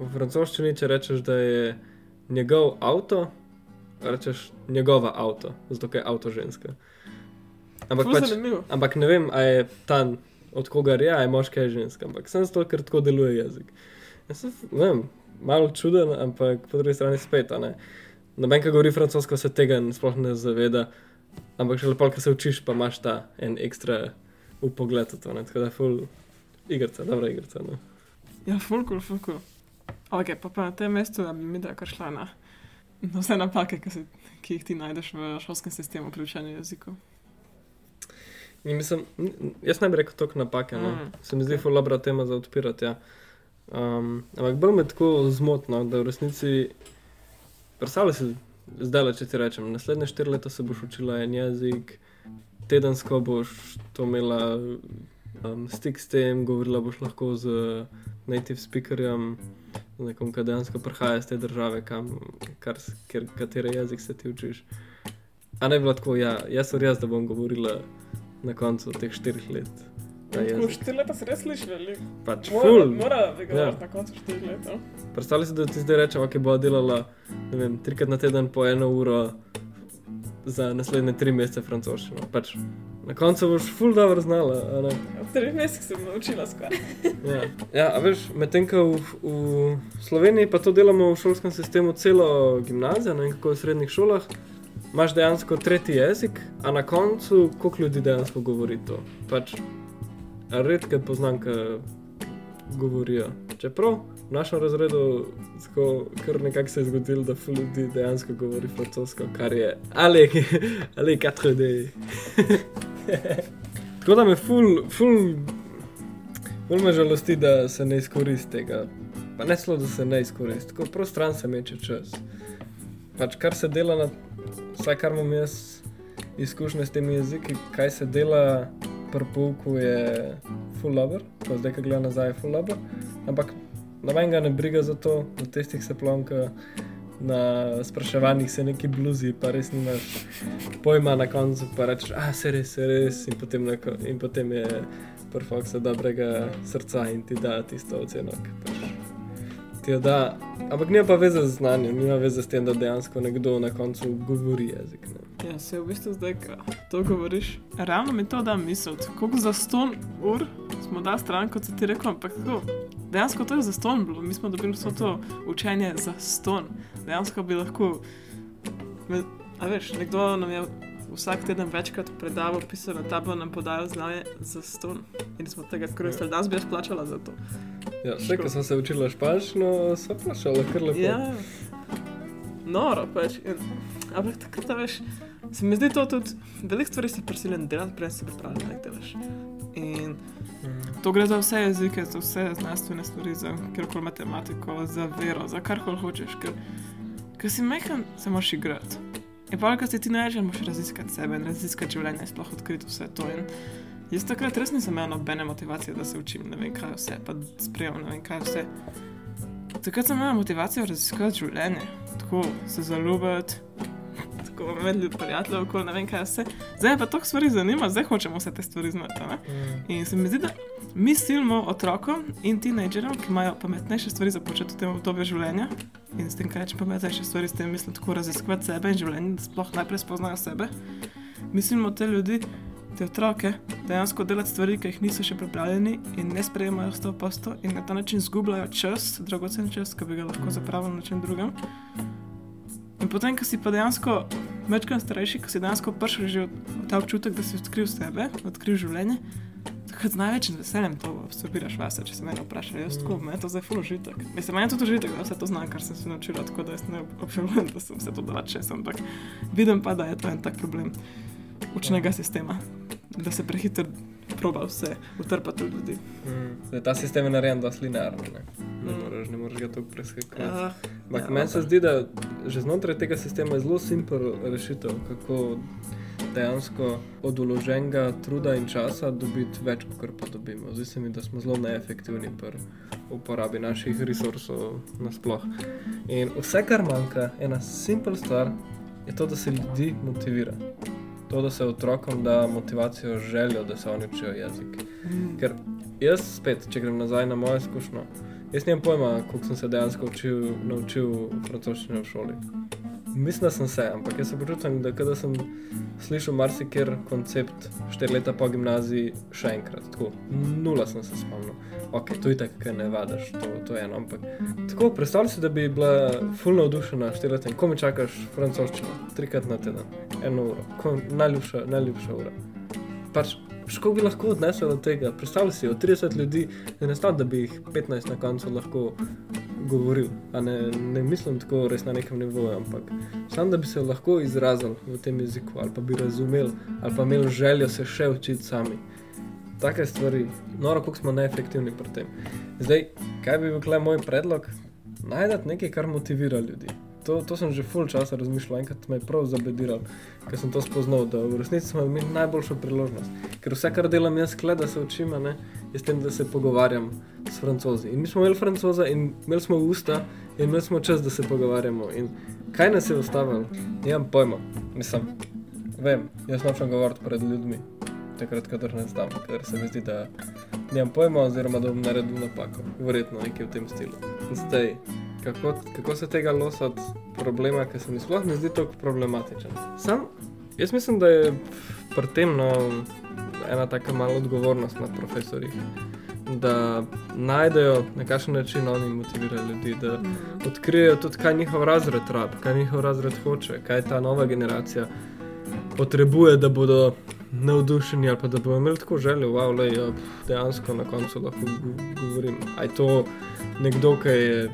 V francoščini, če rečeš, da je njegov avto, rečeš njegova avto, zato je avto ženska. Ampak, Ful pač, zanimivo. ampak ne vem, a je ta od koga je, a je moški ali ženska, ampak sem zato, ker tako deluje jezik. Jaz sem, ne vem, malo čuden, ampak po drugi strani spet. Noben, ki govori francosko, se tega sploh ne zaveda, ampak še lepo, ker se učiš, pa imaš ta en ekstra upogled v to. Ne? Tako da je full igrica, dobra igrica. No. Ja, fulkul, fulkul. Ok, pa, pa na tem mestu, da bi mi da kar šla na, na vse napake, ki, se, ki jih ti najdeš v šolskem sistemu pri učenju jezikov. Mislim, jaz ne bi rekel toliko napake, no. Mm, se mi zdi ok. full dobra tema za odpirati. Ja. Um, ampak bolj me tako zmotno, da v resnici, predstavljaj si zdaj, če ti rečem, naslednje štiri leta se boš učila en jezik, tedensko boš to imela um, stik s tem, govorila boš lahko z native speakerjem, z nekom, ki dejansko prihaja iz te države, kam, kar, kjer, katere jezik se ti učiš. A ne bi bilo tako, ja, jaz sem res, da bom govorila na koncu teh štirih let. Jezik. štiri leta se res sliši veliko. Pač ful. mora Ja. na koncu štiri leta. Predstavljaj si, da ti zdaj rečem, ok, bo delala ne vem, trikrat na teden po eno uro za naslednje tri mesece francoščino. Pač, Na koncu boš ful dobro znala. V treh mesecih sem naučila skoraj. Ja, ja a veš, medtem ko v, v Sloveniji pa to delamo v šolskem sistemu celo gimnazijo, ne vem kako v srednjih šolah, imaš dejansko tretji jezik, a na koncu koliko ljudi dejansko govori to. Pač redke poznam, ki govorijo. Čeprav v našem razredu tako, kar nekako se je zgodilo, da ljudi dejansko govori francosko, kar je ali, ali katero idej. Tako da me ful, ful, ful me žalosti, da se ne izkoristi tega. Pa ne samo, da se ne izkoristi, tako prav stran se meče čas. Pač kar se dela na, vsaj kar imam jaz izkušnje s temi jeziki, kaj se dela pri pouku je full lover, ko zdaj, ko gledam nazaj, je full lover. Ampak noben ga ne briga za to, na testih se plonka, na spraševanjih se neki bluzi, pa res nimaš pojma na koncu, pa rečeš, ah, se res, se res, in potem, na, in potem je perfoksa dobrega srca in ti da tisto oceno. ki Pač, ti jo da, ampak nima pa veze z znanjem, nima veze s tem, da dejansko nekdo na koncu govori jezik. Ne. Ja, se v bistvu zdaj, ko to govoriš, realno mi to da misliti, koliko za ston ur smo da stran, kot si ti rekel, ampak tako, dejansko to je za ston bilo, mi smo dobili vso to učenje za ston. Dejansko bi lahko, a veš, nekdo nam je vsak teden večkrat predaval, pisal na tablo, nam podajal znanje za ston in smo tega koristili, danes bi jaz plačala za to. Ja, še ko sem se učila španščino, so plašala kar lepo. Ja, noro pač. Ampak takrat, veš, se mi zdi to tudi, veliko stvari si prisiljen delati, prej si pripravljen, da jih delaš. In to gre za vse jezike, za vse znanstvene stvari, za kjerkoli matematiko, za vero, za karkoli hočeš. Ker, ker si majhen, se moraš igrati. In pa, ko si ti najže, moraš raziskati sebe in raziskati življenje, sploh odkriti vse to. In jaz takrat res nisem imel nobene motivacije, da se učim, ne vem kaj vse, pa sprejemam ne vem kaj vse. Takrat sem imel motivacijo raziskovati življenje, tako se zaljubiti, tako imeti ljudi, prijateljev, okoli ne vem kaj vse. Zdaj pa to stvari zanima, zdaj hočemo vse te stvari znati. Mm. In se mi zdi, da mi silimo otrokom in teenagerjem, ki imajo pametnejše stvari za početi v tem obdobju življenja. In s tem, kaj rečem, pametnejše stvari, s tem mislim tako raziskovati sebe in življenje, da sploh najprej spoznajo sebe. Mislimo te ljudi, te otroke, dejansko delati stvari, ki jih niso še pripravljeni in ne sprejemajo 100% in na ta način izgubljajo čas, dragocen čas, ki bi ga lahko zapravili na čem drugem. In potem, ko si pa dejansko večkrat starejši, ko si dejansko prišel že v ta občutek, da si odkril sebe, odkril življenje, takrat z največjim veseljem to absorbiraš vase, če se mene vprašajo. Jaz tako, je to zdaj full užitek. Mislim, meni je to užitek, da vse to znam, kar sem se naučila, tako da jaz ne obžalujem, da sem se to dala čez, ampak vidim pa, da je to en tak problem učnega sistema, da se prehiter proba vse utrpati ljudi. Mm. Zdaj, ta sistem je narejen dosti linearno. Ne, ne, Mm. moreš, ne moreš ga tako preskakovati. Ah, Ampak ja, meni se zdi, da že znotraj tega sistema je zelo simpel rešitev, kako dejansko od uloženega truda in časa dobiti več, kot pa dobimo. Zdi se mi, da smo zelo neefektivni pri uporabi naših resursov nasploh. In vse, kar manjka, ena simpel stvar, je to, da se ljudi motivira. To, da se otrokom da motivacijo, željo, da se oni učijo jezik. Mm. Ker jaz spet, če grem nazaj na mojo izkušnjo, jaz nimam pojma, koliko sem se dejansko učil, naučil francoščine v šoli. Mislim, da sem se, ampak jaz se počutim, da kada sem slišal marsikjer koncept štiri leta po gimnaziji še enkrat. Tako, nula sem se spomnil. Ok, to je tako, ker ne vadaš, to, to je eno, ampak tako, predstavljaj si, da bi bila fulno navdušena štiri leta in ko mi čakaš francoščino, trikrat na teden, eno uro, ko, najljubša, najljubša ura. Pač, Škoda bi lahko odnesel od tega. Predstavljaj si, od 30 ljudi je nastalo, da bi jih 15 na koncu lahko govoril. A Ne, ne mislim tako res na nekem nivoju, ampak samo da bi se lahko izrazili v tem jeziku, ali pa bi razumeli, ali pa imeli željo se še učiti sami. Take stvari, noro, kako smo neefektivni pri tem. Zdaj, kaj bi bil moj predlog? Najdete nekaj, kar motivira ljudi. To, to sem že full časa razmišljal, enkrat me je prav zabediral, ker sem to spoznal, da v resnici smo imeli najboljšo priložnost. Ker vse, kar delam jaz, kle, da se učim, ne, je s tem, da se pogovarjam s francozi. In mi smo imeli francoza in imeli smo usta in imeli smo čas, da se pogovarjamo. In kaj nas je ustavilo? Nimam pojma, mislim, vem, jaz nočem govoriti pred ljudmi, takrat, kadar ne znam, ker se mi zdi, da nimam pojma, oziroma da bom naredil napako, verjetno nekaj v tem stilu. In Zdaj, kako, kako se tega losati problema, ki se mi sploh ne zdi tako problematičen. Sam, jaz mislim, da je pri tem no, ena taka mala odgovornost na profesorjih. Da najdejo na kakšen način oni motivirajo ljudi, da odkrijejo tudi, kaj njihov razred rabi, kaj njihov razred hoče, kaj ta nova generacija potrebuje, da bodo navdušeni ali pa da bodo imeli tako željo, wow, lej, ja, dejansko na koncu lahko govorim. A je to nekdo, ki je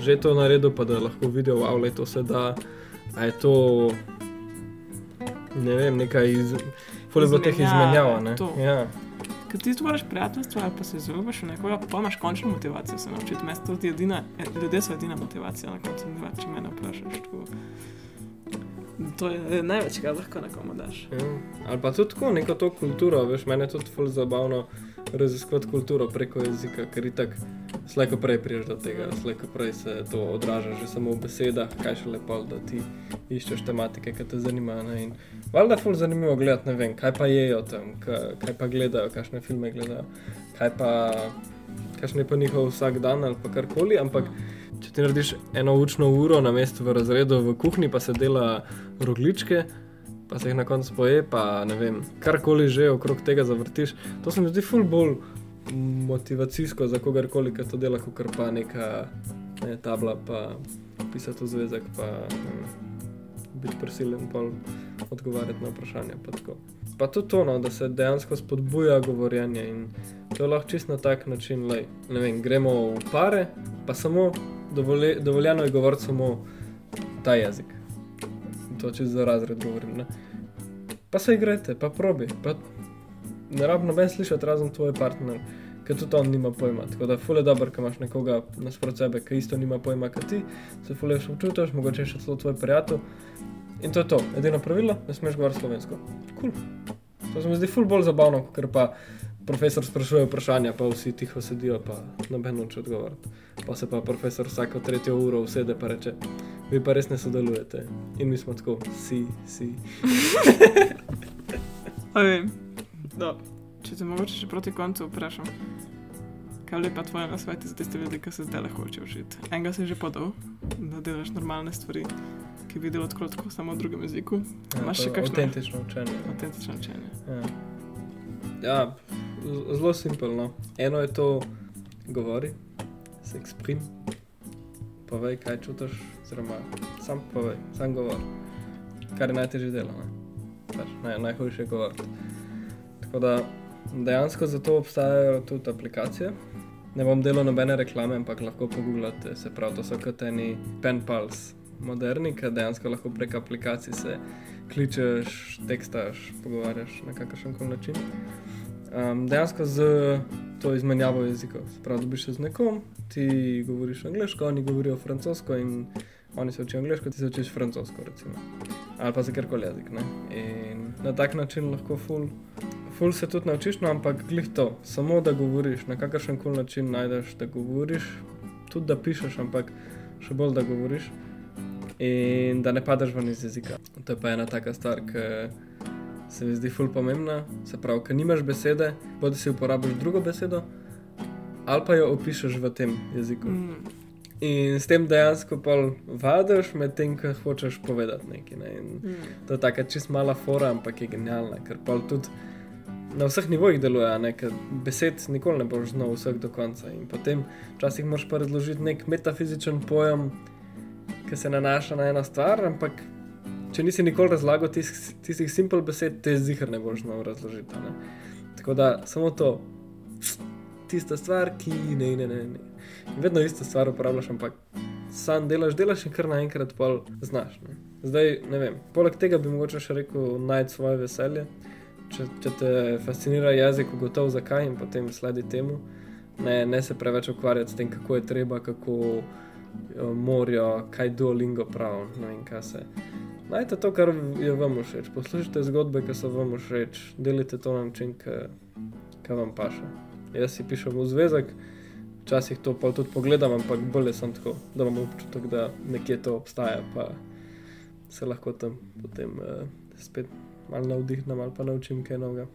že to naredil, pa da lahko vidijo, wow, lej, to se da, a je to ne vem, nekaj iz. Fule bilo teh Izmenjave, izmenjav, ne? to. Ja. Ker ti stvoriš prijateljstvo ali pa se zaupaš v nekoga, pa imaš končno motivacijo se naučiti. Mest to je edina, eh, ljudje so edina motivacija na koncu dneva, če me vprašaš. Tako. To je največ, kar lahko nekomu daš. Ja. Ali pa tudi tako, neko to kulturo, veš, meni je tudi ful zabavno raziskovati kulturo preko jezika, ker itak slejko prej priješ do tega, slejko prej se to odraža že samo v besedah, kaj še lepo, da ti iščeš tematike, ki te zanimajo. ne, In valjda je ful zanimivo gledati, ne vem, kaj pa jejo tam, kaj, kaj pa gledajo, kakšne filme gledajo, kaj pa, kakšen je pa njihov vsak dan ali pa karkoli, ampak če ti narediš eno učno uro na mestu v razredu v kuhinji, pa se dela rogličke, pa se jih na koncu poje, pa ne vem, karkoli že okrog tega zavrtiš. To se mi zdi ful bolj motivacijsko za kogarkoli, ki to dela, kot pa neka ne, tabla, pa pisati v zvezek, pa vem, biti prisiljen pa odgovarjati na vprašanja. Pa, pa tudi to, no, da se dejansko spodbuja govorjenje in to je lahko čist na tak način, lej, ne vem, gremo v pare, pa samo dovolje, dovoljeno je govoriti samo ta jezik. To če za razred govorim. Ne? Pa se igrajte, pa probi. Pa ne rabi noben slišati, razen tvoj partner, ker tudi on nima pojma. Tako da fule dobro, ker imaš nekoga nasprot sebe, ki isto nima pojma kot ti, se fule še občutiš, mogoče še celo tvoj prijatelj. In to je to, edino pravilo, ne smeš govoriti slovensko. Kul. Cool. To se mi zdi ful bolj zabavno, ker pa profesor sprašuje vprašanja, pa vsi tiho sedijo, pa noben noče odgovoriti. Pa se pa profesor vsako tretjo uro usede in reče, vi pa res ne sodelujete. In mi smo tako, si, si. Okay. No. Če te mogoče še proti koncu vprašam, kaj je pa tvoje nasveti za tiste ljudi, ki se zdaj hočejo učiti? Enega si že podal, da delaš normalne stvari, ki tako, tako samo v drugem jeziku. Imaš še kakšno? Avtentično učenje. Avtentično učenje. Ja, ja zelo simpelno. Eno je to, govori, se eksprim, povej, kaj čutiš, oziroma sam povej, sam govori. Kar je najtežje delo? Pač, naj, najhujše je govoriti. Tako da dejansko za to obstajajo tudi aplikacije. Ne bom delal nobene reklame, ampak lahko pogooglate, se pravi, to so kot eni pen pals moderni, ki dejansko lahko prek aplikacij se kličeš, tekstaš, pogovarjaš na kakršen koli način. Um, dejansko z to izmenjavo jezikov. Pravi, dobiš se z nekom, ti govoriš angliško, oni govorijo francosko in oni se učijo angliško, ti se učiš francosko, recimo. Ali pa za kjerkoli jezik. Ne? In na tak način lahko ful, ful se tudi naučiš, no, ampak glih to, samo da govoriš, na kakršen koli način najdeš, da govoriš, tudi da pišeš, ampak še bolj da govoriš in da ne padeš ven iz jezika. To je pa ena taka stvar, ki se mi zdi ful pomembna. Se pravi, ker nimaš besede, bodi si uporabiš drugo besedo, ali pa jo opišeš v tem jeziku. Mm. In s tem dejansko pa vadiš med tem, kar hočeš povedati nekaj. Ne? In Mm. To je tako čist mala fora, ampak je genialna, ker pa tudi na vseh nivojih deluje, ne? ker besed nikoli ne boš znal vseh do konca. In potem včasih moraš pa razložiti nek metafizičen pojem, ki se nanaša na eno stvar, ampak če nisi nikoli razlagal tis- tistih simpel besed, te zihar ne boš znal razložiti. Ne? Tako da samo to, tista stvar, ki ne, ne, ne. ne. In vedno isto stvar uporabljaš, ampak sam delaš, delaš in kar naenkrat pol znaš. Ne? Zdaj, ne vem, poleg tega bi mogoče še rekel, najti svoje veselje. Če, če te fascinira jezik, ugotovi zakaj in potem sledi temu. Ne, ne se preveč ukvarjati s tem, kako je treba, kako jo morajo, kaj duolingo pravi. Ne vem, kaj se. Najte to, kar je vam všeč. Poslušajte zgodbe, ki so vam všeč, delite to na način, ki vam paše. Jaz si pišem v zvezek, včasih to pa tudi pogledam, ampak bolje sem tako, da imam občutek, da nekje to obstaja, pa se lahko tam potem uh, spet malo navdihnem ali pa naučim kaj novega.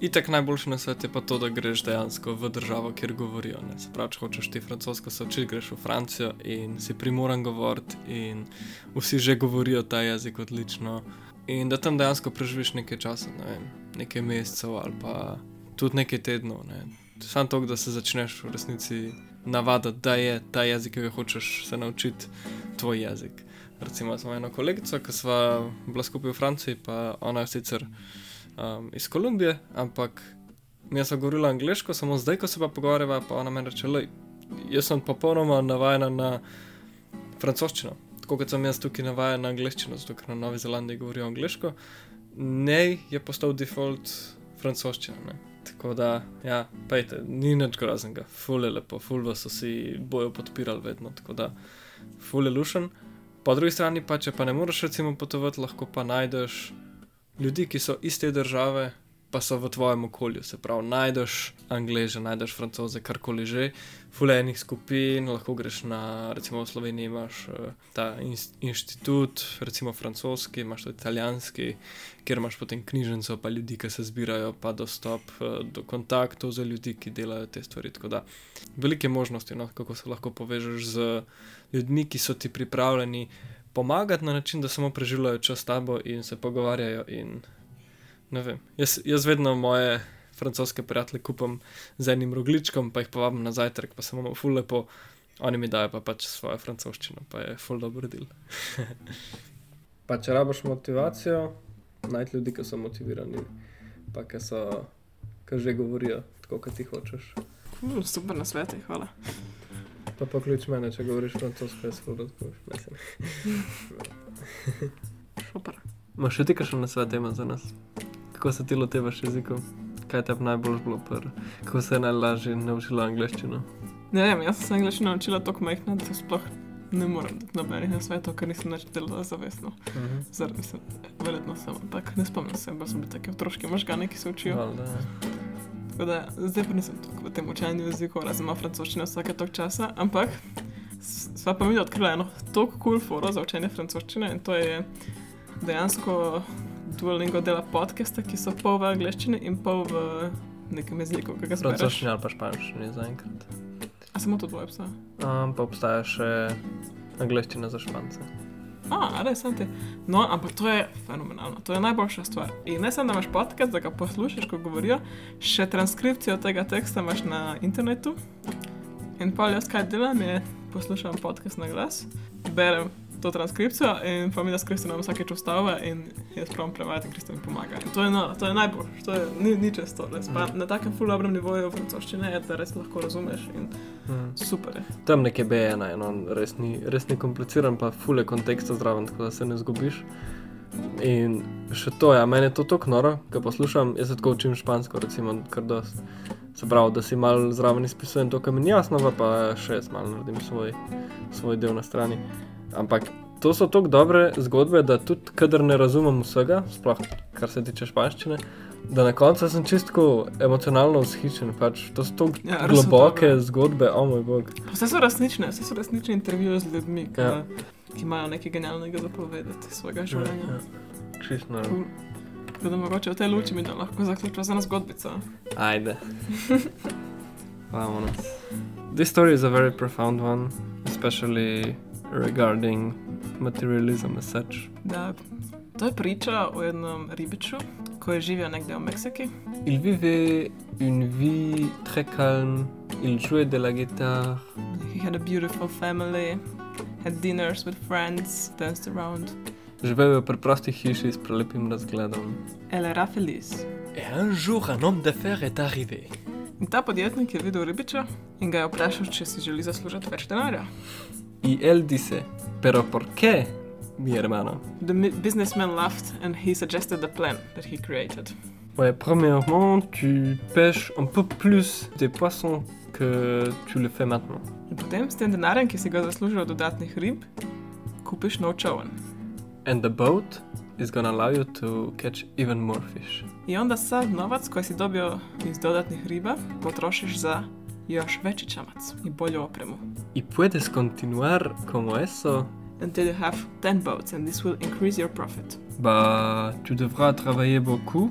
Itak najboljši na svetu je pa to, da greš dejansko v državo, kjer govorijo. Ne? Se pravi, če hočeš ti francosko se učiti, greš v Francijo in si primoran govoriti, in vsi že govorijo ta jezik odlično. in da tam dejansko preživiš nekaj časa, ne vem, nekaj mesecev ali pa tudi nekaj tednov. Ne. Sam to, da se začneš v resnici navaditi, da je ta jezik, ki ga hočeš se naučiti, tvoj jezik. Recimo, smo eno kolegico, ki smo bila skupaj v Franciji, pa ona je sicer um, iz Kolumbije, ampak mi smo govorili angliško, samo zdaj, ko se pa pogovarjava, pa ona meni reče, da jaz sem popolnoma navajena na francoščino. Tako kot sem jaz tukaj navajen na angliščino, zato ker na Novi Zelandiji govorijo angliško, ne je postal default francoščina. Ne. Tako da, ja, pejte, ni nič groznega, ful je lepo, ful vas vsi bojo podpirali vedno, tako da, ful je lušen. Po drugi strani pa, če pa ne moreš recimo potovati, lahko pa najdeš ljudi, ki so iz te države, pa so v tvojem okolju. Se pravi, najdeš angliže, najdeš francoze, karkoli že, fulejnih skupin, lahko greš na, recimo v Sloveniji imaš uh, ta in, inštitut, recimo francoski, imaš tudi italijanski, kjer imaš potem knjižnico, pa ljudi, ki se zbirajo, pa dostop uh, do kontaktov za ljudi, ki delajo te stvari. Tako da velike možnosti, no, kako se lahko povežeš z ljudmi, ki so ti pripravljeni. Pomagati na način, da samo preživljajo čas s tabo in se pogovarjajo, in. Jaz, jaz vedno moje francoske prijatelje kupam z enim rogličkom, pa jih povabim na zajtrk, pa se imamo ful lepo, oni mi dajo pa pač svojo francoščino, pa je ful dobro del. pa če rabiš motivacijo, najti ljudi, ki so motivirani, pa ki so, ki že govorijo tako, kot ti hočeš. Cool, super na svetu, hvala. Pa poklič mene, če govoriš francosko, jaz ful razumem. Super. Imaš še ti kakšen na svet ima za nas? kako se ti lotevaš jezikov, kaj te je najbolj bilo, kako se je najlažje naučila angliščino. Ne vem, jaz sem se angliščino naučila tako majhna, da sploh ne morem dati nobenih na svetu, ker nisem več delala zavestno. Uh Mhm. -huh. Zaradi se, verjetno sem, ampak ne spomnim se, da so bili taki otroški možgani, ki se učijo. Valjda, ja. Tako da zdaj pa nisem tako v tem učenju jezikov, razen malo francoščine vsake tok časa, ampak sva pa mi odkrila eno tako kul cool foro za učenje francoščine in to je dejansko Duolingo dela podcaste, ki so pol v angleščini in pol v nekem jeziku, ki ga zbereš. Francoščina ali pa španščina zaenkrat. A samo to dvoje psa? Um, pa obstaja še angliščina za špance. A, res sem ti. No, ampak to je fenomenalno, to je najboljša stvar. In ne samo, da imaš podcast, da ga poslušaš, ko govorijo, še transkripcijo tega teksta imaš na internetu. In pa jaz kaj delam, je poslušam podcast na glas, berem to transkripcijo in pa mi da s Kristinom vsakeč ustava in jaz pravim prevajati in Kristin mi pomaga. In to je, no, to je najboljše, to je ni, ni često, res. Pa na takem full dobrem nivoju francoščine je, da res lahko razumeš in Mm. super je. Tam nekje B1, no, res ni, res ni kompliciran, pa fule konteksta zraven, tako da se ne zgubiš. In še to, ja, meni je to tako noro, ko poslušam, jaz se tako učim špansko, recimo, kar dost. Se pravi, da si mal zraven izpisujem to, kar mi ni jasno, pa še jaz mal naredim svoj, svoj del na strani. Ampak to so tako dobre zgodbe, da tudi, kadar ne razumem vsega, sploh kar se tiče španščine, da na koncu sem čisto emocionalno vzhičen. Pač, to so tako Ja, ja, globoke dobre. zgodbe, o moj bog. Vse so resnične, vse so resnične intervjuje z ljudmi, ki, Ja. ki imajo nekaj genialnega zapovedati svojega življenja. Ja, ja. Čisto. Cool. Tako da mogoče v tej luči mi da lahko zaključimo z eno zgodbico. Ajde. Vamonos. This story is a very profound one, especially regarding materialism as such. Da, to je priča o jednom ribiču, ko je živel nekde v Meksiki. Il vivait une vie très calme, il jouait de la guitare, He had a beautiful family, had dinners with friends, danced around. živel je v preprosti hiši s prelepim razgledom. Elle era feliz. Et un jour, un homme d'affaires est arrivé. In ta podjetnik je videl ribiča in ga je vprašal, če si želi zaslužiti več denarja. Y él dice, ¿pero por qué, mi hermano? The businessman laughed and he suggested the plan that he created. Ouais, premièrement, tu pêches un peu plus des poissons que tu le fais maintenant. In potem s tem denarjem, ki si ga zaslužil od dodatnih rib, kupiš nov čovn. And the boat is gonna allow you to catch even more fish. I onda sad novac koji si dobio iz dodatnih riba potrošiš za još veći čamac i bolju opremu. Y puedes continuar como eso. Until you have 10 boats and this will increase your profit. Bah, tu devras travailler beaucoup,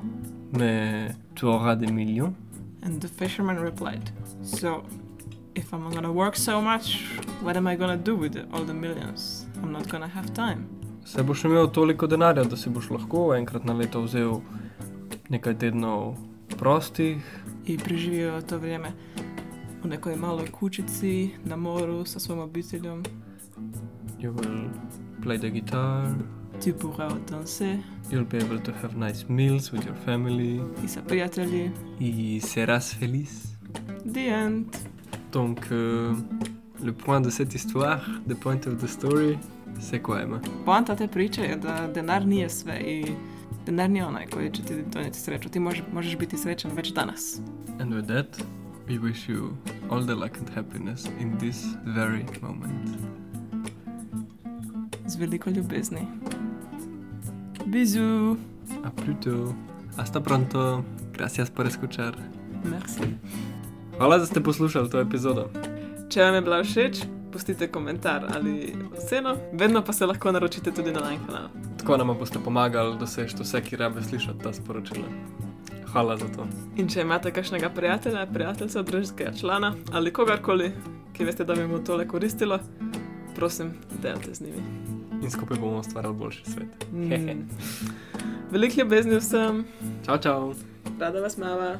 mais tu auras des millions. And the fisherman replied, So, if I'm gonna work so much, what am I gonna do with all the millions? I'm not gonna have time. se boš imel toliko denarja, da si boš lahko enkrat na leto vzel nekaj tednov prostih. I preživio to vrijeme u nekoj maloj kućici na moru sa svojom obiteljom. You will play the guitar. Tu pourras danser You'll be able to have nice meals with your family. i sa prijatelji. Et serás feliz. The end. Donc, euh, le point de cette histoire, the point of the story, c'est quoi, Emma Poanta te priče je da denar nije sve i denar nije onaj koji će ti donijeti sreću. Ti može, možeš biti srećan već danas. And with that, we wish you all the luck and happiness in this very moment. Z veliko ljubezni. Bizu. A pluto. Hasta pronto. Gracias por escuchar. Merci. Hvala, da ste poslušali to epizodo. Če vam je bila všeč, pustite komentar ali oceno, vedno pa se lahko naročite tudi na naš kanal. Tako nam boste pomagali doseči vse, ki rabe slišati ta sporočila. Hvala za to. In če imate kakšnega prijatelja, prijateljca, družinskega člana ali kogarkoli, ki veste, da bi mu tole koristilo, prosim, delite z njimi. In skupaj bomo ustvarjali boljši svet. Mm. Veliko ljubezni vsem, Čau, čau. rada vas mava.